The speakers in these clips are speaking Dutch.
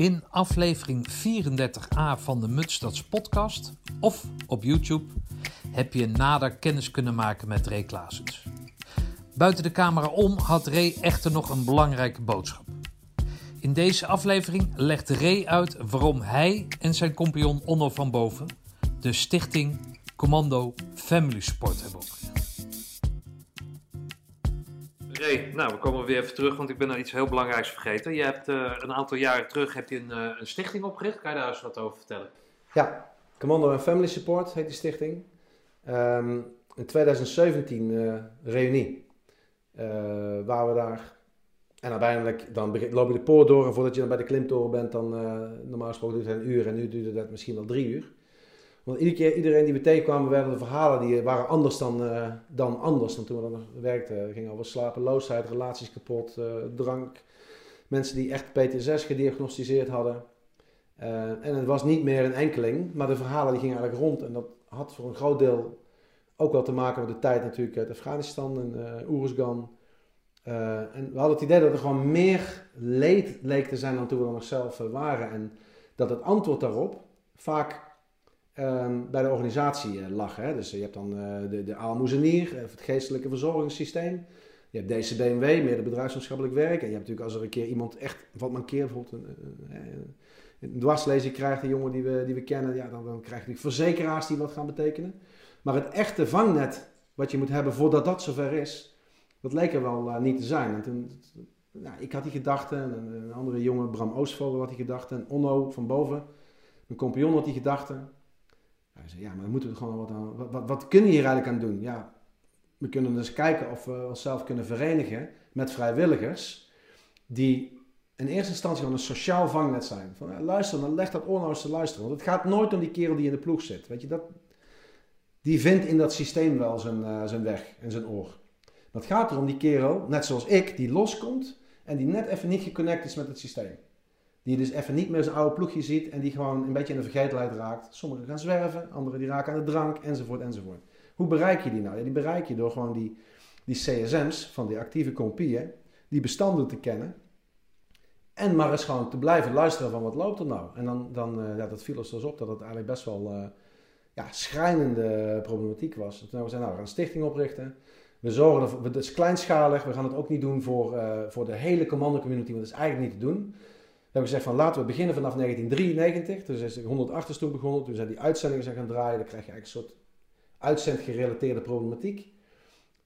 In aflevering 34a van de Mutstads podcast of op YouTube heb je nader kennis kunnen maken met Ray Klaasens. Buiten de camera om had Ray echter nog een belangrijke boodschap. In deze aflevering legt Ray uit waarom hij en zijn compagnon Onno van Boven de stichting Commando Family Support hebben opgericht. Ray, nou we komen weer even terug, want ik ben nog iets heel belangrijks vergeten. Je hebt uh, een aantal jaren terug heb je een, uh, een, stichting opgericht. Kan je daar eens wat over vertellen? Ja, Commando Family Support heet die stichting. Um, in 2017 uh, reunie. waar we daar en uiteindelijk dan loop je de poort door en voordat je dan bij de klimtoren bent, dan normaal gesproken duurt het een uur en nu duurde dat misschien wel drie uur. Want iedere keer, iedereen die we tegenkwamen, werden de verhalen die waren anders dan, uh, dan anders dan toen we dan werkten. Er ging over slapeloosheid, relaties kapot, uh, drank. Mensen die echt PTSS gediagnosticeerd hadden. Uh, en het was niet meer een enkeling, maar de verhalen die gingen eigenlijk rond. En dat had voor een groot deel ook wel te maken met de tijd natuurlijk uit Afghanistan en Oeruzgan. en we hadden het idee dat er gewoon meer leed leek te zijn dan toen we er nog zelf waren. En dat het antwoord daarop vaak um, bij de organisatie uh, lag. Hè. Dus je hebt dan uh, de, de aalmoezenier, het geestelijke verzorgingssysteem. Je hebt DCBMW, meer de bedrijfsmaatschappelijk werk. En je hebt natuurlijk als er een keer iemand echt wat mankeert, bijvoorbeeld een, een dwarslezing krijgt, een jongen die we, die we kennen, ja, dan, dan krijg je verzekeraars die wat gaan betekenen. Maar het echte vangnet wat je moet hebben voordat dat zover is, dat leek er wel niet te zijn. Nou, ik had die gedachten, en een andere jongen, Bram Oostvogel, had die gedachten, en Onno van boven, mijn compagnon had die gedachten. Zei, ja, maar dan moeten we gewoon wat aan. Wat, wat, we hier eigenlijk aan doen? Ja, we kunnen dus kijken of we onszelf kunnen verenigen met vrijwilligers die in eerste instantie gewoon een sociaal vangnet zijn. Van, luister, dan leg dat oor te luisteren. Want het gaat nooit om die kerel die in de ploeg zit. Weet je, dat, die vindt in dat systeem wel zijn, uh, zijn weg en zijn oor. Maar het gaat erom die kerel, net zoals ik, die loskomt en die net even niet geconnect is met het systeem. Die dus even niet meer zijn oude ploegje ziet en die gewoon een beetje in de vergetelheid raakt. Sommigen gaan zwerven, anderen die raken aan de drank, enzovoort, enzovoort. Hoe bereik je die nou? Ja, die bereik je door gewoon die, die CSM's van die actieve compieën, die bestanden te kennen. En maar eens gewoon te blijven luisteren van wat loopt er nou. En dan, dan uh, ja, dat viel ons dus op dat het eigenlijk best wel uh, ja, schrijnende problematiek was. Toen we zeiden, nou, we gaan een stichting oprichten. We zorgen ervoor, het is kleinschalig, we gaan het ook niet doen voor, uh, voor de hele commando community, want dat is eigenlijk niet te doen. We hebben gezegd van laten we beginnen vanaf 1993. Dus is 108 is toen begonnen. Toen zijn die uitzendingen zijn gaan draaien. Dan krijg je eigenlijk een soort uitzendgerelateerde problematiek.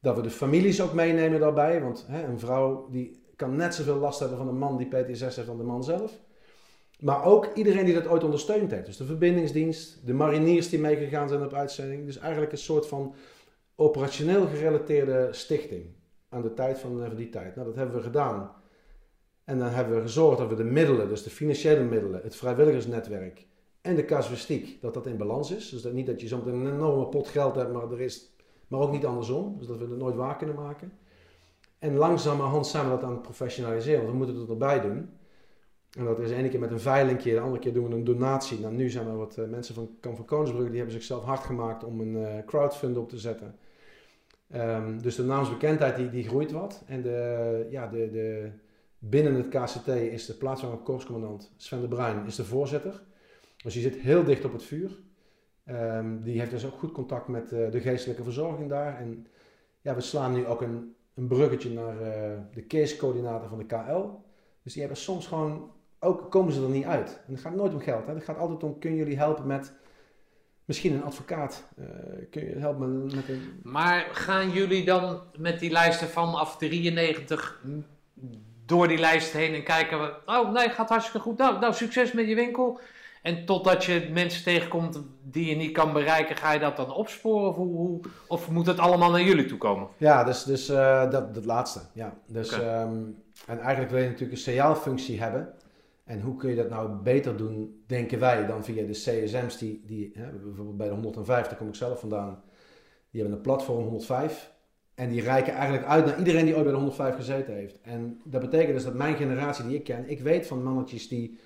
Dat we de families ook meenemen daarbij. Want hè, een vrouw die kan net zoveel last hebben van een man die PTSS heeft dan de man zelf. Maar ook iedereen die dat ooit ondersteund heeft. Dus de verbindingsdienst, de mariniers die meegegaan zijn op uitzending. Dus eigenlijk een soort van operationeel gerelateerde stichting. Aan de tijd van, van die tijd. Nou, dat hebben we gedaan. En dan hebben we gezorgd dat we de middelen, dus de financiële middelen, het vrijwilligersnetwerk en de casuïstiek, dat dat in balans is. Dus dat niet dat je zometeen een enorme pot geld hebt, maar, er is, maar ook niet andersom. Dus dat we het nooit waar kunnen maken. En langzamerhand zijn we dat aan het professionaliseren, want we moeten het erbij doen. En dat is de ene keer met een veilingje, de andere keer doen we een donatie. Nou, nu zijn er wat uh, mensen van Kamp van Koningsbrug, die hebben zichzelf hard gemaakt om een uh, crowdfund op te zetten. Um, dus de naamsbekendheid die, die groeit wat. En de, ja, de, de, Binnen het KCT is de plaatsvervangend korpscommandant Sven de Bruin is de voorzitter. Dus die zit heel dicht op het vuur. Um, die heeft dus ook goed contact met uh, de geestelijke verzorging daar. En ja, we slaan nu ook een, een bruggetje naar uh, de case-coördinator van de KL. Dus die hebben soms gewoon, ook komen ze er niet uit. En het gaat nooit om geld. Het gaat altijd om, kunnen jullie helpen met misschien een advocaat? Uh, kun je helpen met een... Maar gaan jullie dan met die lijsten vanaf 93 door die lijst heen en kijken we, oh nee, gaat hartstikke goed. Nou, nou, succes met je winkel. En totdat je mensen tegenkomt die je niet kan bereiken, ga je dat dan opsporen? Of, hoe, of moet het allemaal naar jullie toe komen? Ja, dus, dus uh, dat, dat laatste. Ja. Dus, okay. um, en eigenlijk wil je natuurlijk een CA-functie hebben. En hoe kun je dat nou beter doen, denken wij, dan via de CSM's die, die hè, bijvoorbeeld bij de 105, daar kom ik zelf vandaan, die hebben een platform 105. En die reiken eigenlijk uit naar iedereen die ooit bij de 105 gezeten heeft. En dat betekent dus dat mijn generatie die ik ken, ik weet van mannetjes die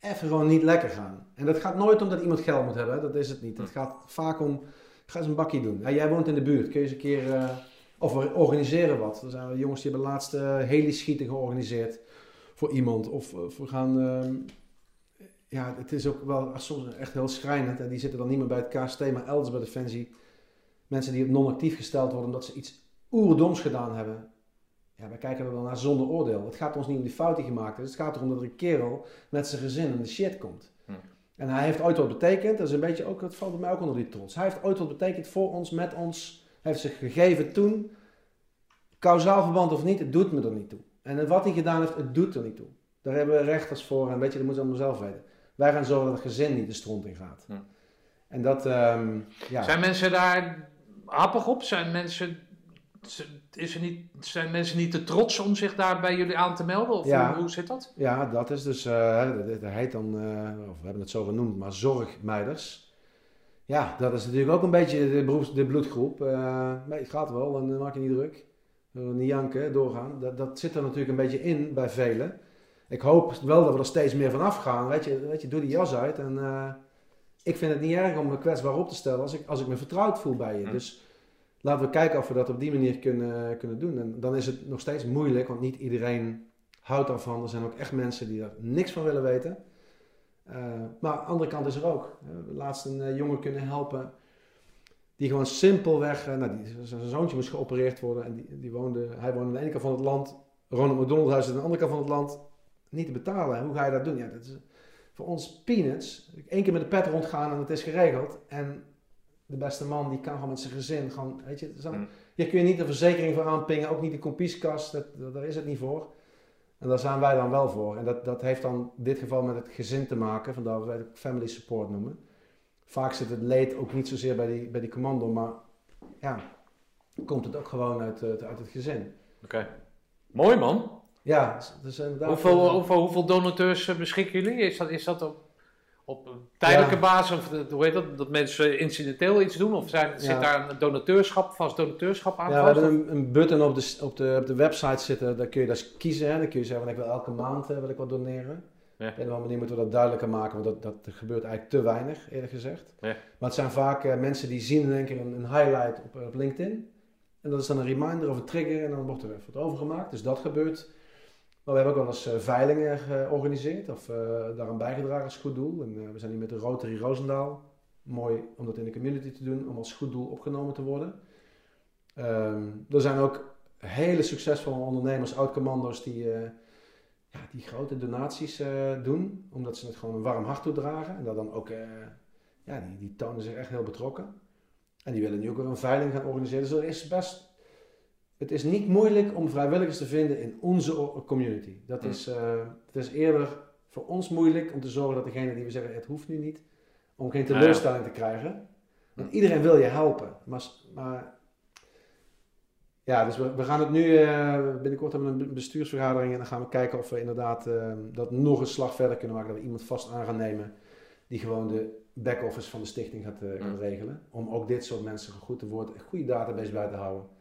even gewoon niet lekker gaan. En dat gaat nooit om dat iemand geld moet hebben, dat is het niet. Het gaat vaak om, ga eens een bakje doen. Ja, jij woont in de buurt, kun je eens een keer, uh, of we organiseren wat. Er zijn jongens die hebben laatst uh, heli-schieten georganiseerd voor iemand. Of, of we gaan uh, ja, het is ook wel soms echt heel schrijnend. En die zitten dan niet meer bij het KST, maar elders bij Defensie. Mensen die non-actief gesteld worden omdat ze iets oerdoms gedaan hebben. Ja, wij kijken er dan naar zonder oordeel. Het gaat ons niet om die fout die gemaakt is. Het gaat erom dat er een kerel met zijn gezin in de shit komt. Hm. En hij heeft ooit wat betekend. Dat is een beetje ook, dat valt bij mij ook onder die trots. Hij heeft ooit wat betekend voor ons, met ons. Hij heeft zich gegeven toen. Kausaal verband of niet, het doet me er niet toe. En wat hij gedaan heeft, het doet er niet toe. Daar hebben we rechters voor en weet je, dat moet je allemaal zelf weten. Wij gaan zorgen dat het gezin niet de stront in gaat. Hm. En dat, ehm, ja. Zijn mensen daar happig op? Zijn mensen is er niet, zijn mensen niet te trots om zich daar bij jullie aan te melden? Of ja, hoe, zit dat? Ja, dat is dus, uh, dat, heet dan, uh, of we hebben het zo genoemd, maar zorgmeiders. Ja, dat is natuurlijk ook een beetje de, beroeps, de bloedgroep. Uh, nee, het gaat wel en dan maak je niet druk. niet janken, doorgaan. Dat, dat zit er natuurlijk een beetje in bij velen. Ik hoop wel dat we er steeds meer van afgaan. Weet je, weet je doe die jas uit. En ik vind het niet erg om me kwetsbaar op te stellen als ik, als ik me vertrouwd voel bij je. Dus laten we kijken of we dat op die manier kunnen, kunnen doen. En dan is het nog steeds moeilijk, want niet iedereen houdt daarvan. Er zijn ook echt mensen die er niks van willen weten. Uh, maar aan de andere kant is er ook. We hebben laatst een uh, jongen kunnen helpen. Die gewoon simpelweg, nou, die, zijn zoontje moest geopereerd worden. En die, die woonde, hij woonde aan de ene kant van het land. Ronald McDonald huis aan de andere kant van het land. Niet te betalen. Hoe ga je dat doen? Ja, dat is voor ons peanuts. Eén keer met de pet rondgaan en het is geregeld. En de beste man die kan gewoon met zijn gezin gewoon, weet je, zo, mm. hier kun je niet de verzekering voor aanpingen, ook niet de kompieskast, dat, daar is het niet voor. En daar zijn wij dan wel voor. En dat, dat heeft dan in dit geval met het gezin te maken, vandaar dat wij het family support noemen. Vaak zit het leed ook niet zozeer bij die, bij die commando, maar ja, komt het ook gewoon uit, uit het gezin. Oké. Mooi man. Ja, dus inderdaad. Hoeveel, hoeveel, hoeveel donateurs eh, beschikken jullie? Is dat, is dat op op een tijdelijke basis, of hoe heet dat, dat mensen incidenteel iets doen? Of zijn, zit daar een donateurschap, vast donateurschap aan? Ja, we hebben een, een, button op de, op, de, op de website zitten, daar kun je dus kiezen. Hè. Dan kun je zeggen, van, ik wil elke maand uh, wil ik wat doneren. Ja. Op een manier moeten we dat duidelijker maken, want dat, dat gebeurt eigenlijk te weinig, eerlijk gezegd. Ja. Maar het zijn vaak uh, mensen die zien in één keer een, een highlight op, op LinkedIn. En dat is dan een reminder of een trigger en dan wordt er even wat overgemaakt. Dus dat gebeurt we hebben ook wel eens uh, veilingen georganiseerd of uh, daaraan bijgedragen als goed doel. En we zijn nu met de Rotary Roosendaal. Mooi om dat in de community te doen, om als goed doel opgenomen te worden. Um, er zijn ook hele succesvolle ondernemers, oud-commando's, die, ja, die grote donaties doen. Omdat ze het gewoon een warm hart toedragen. En dat dan ook, ja, die, die tonen zich echt heel betrokken. En die willen nu ook weer een veiling gaan organiseren. Dus er is best het is niet moeilijk om vrijwilligers te vinden in onze community. Dat is, uh, het is eerder voor ons moeilijk om te zorgen dat degene die we zeggen het hoeft nu niet, om geen teleurstelling te krijgen. Want iedereen wil je helpen. Maar, maar ja, dus we, we gaan het nu, uh, binnenkort hebben we een bestuursvergadering en dan gaan we kijken of we inderdaad uh, dat nog een slag verder kunnen maken. Dat we iemand vast aan gaan nemen die gewoon de back-office van de stichting gaat, gaat regelen. Om ook dit soort mensen goed te worden, een goede database bij te houden.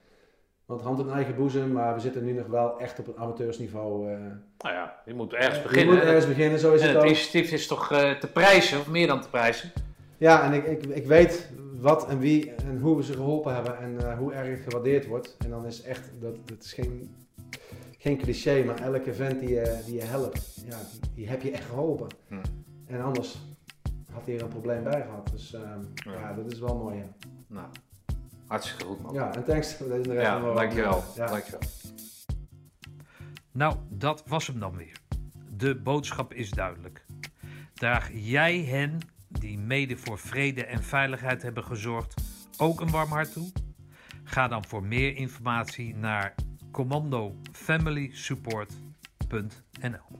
Want hand in eigen boezem, maar we zitten nu nog wel echt op een amateursniveau. Uh, nou ja, je moet ergens beginnen. Je moet ergens beginnen, zo is en het, het initiatief is toch uh, te prijzen, of meer dan te prijzen? Ja, en ik, ik, ik weet wat en wie en hoe we ze geholpen hebben en uh, hoe erg het gewaardeerd wordt. En dan is echt, dat, dat is geen, geen cliché, maar elke vent die je, die je helpt, ja, die heb je echt geholpen. Hm. En anders had hij er een probleem bij gehad. Dus ja. ja. dat is wel mooi. Ja. Nou. Hartstikke goed, man. Ja, en thanks voor deze rest. Ja, dankjewel. Ja. dankjewel. Nou, dat was hem dan weer. De boodschap is duidelijk. Draag jij hen, die mede voor vrede en veiligheid hebben gezorgd, ook een warm hart toe? Ga dan voor meer informatie naar commandofamilysupport.nl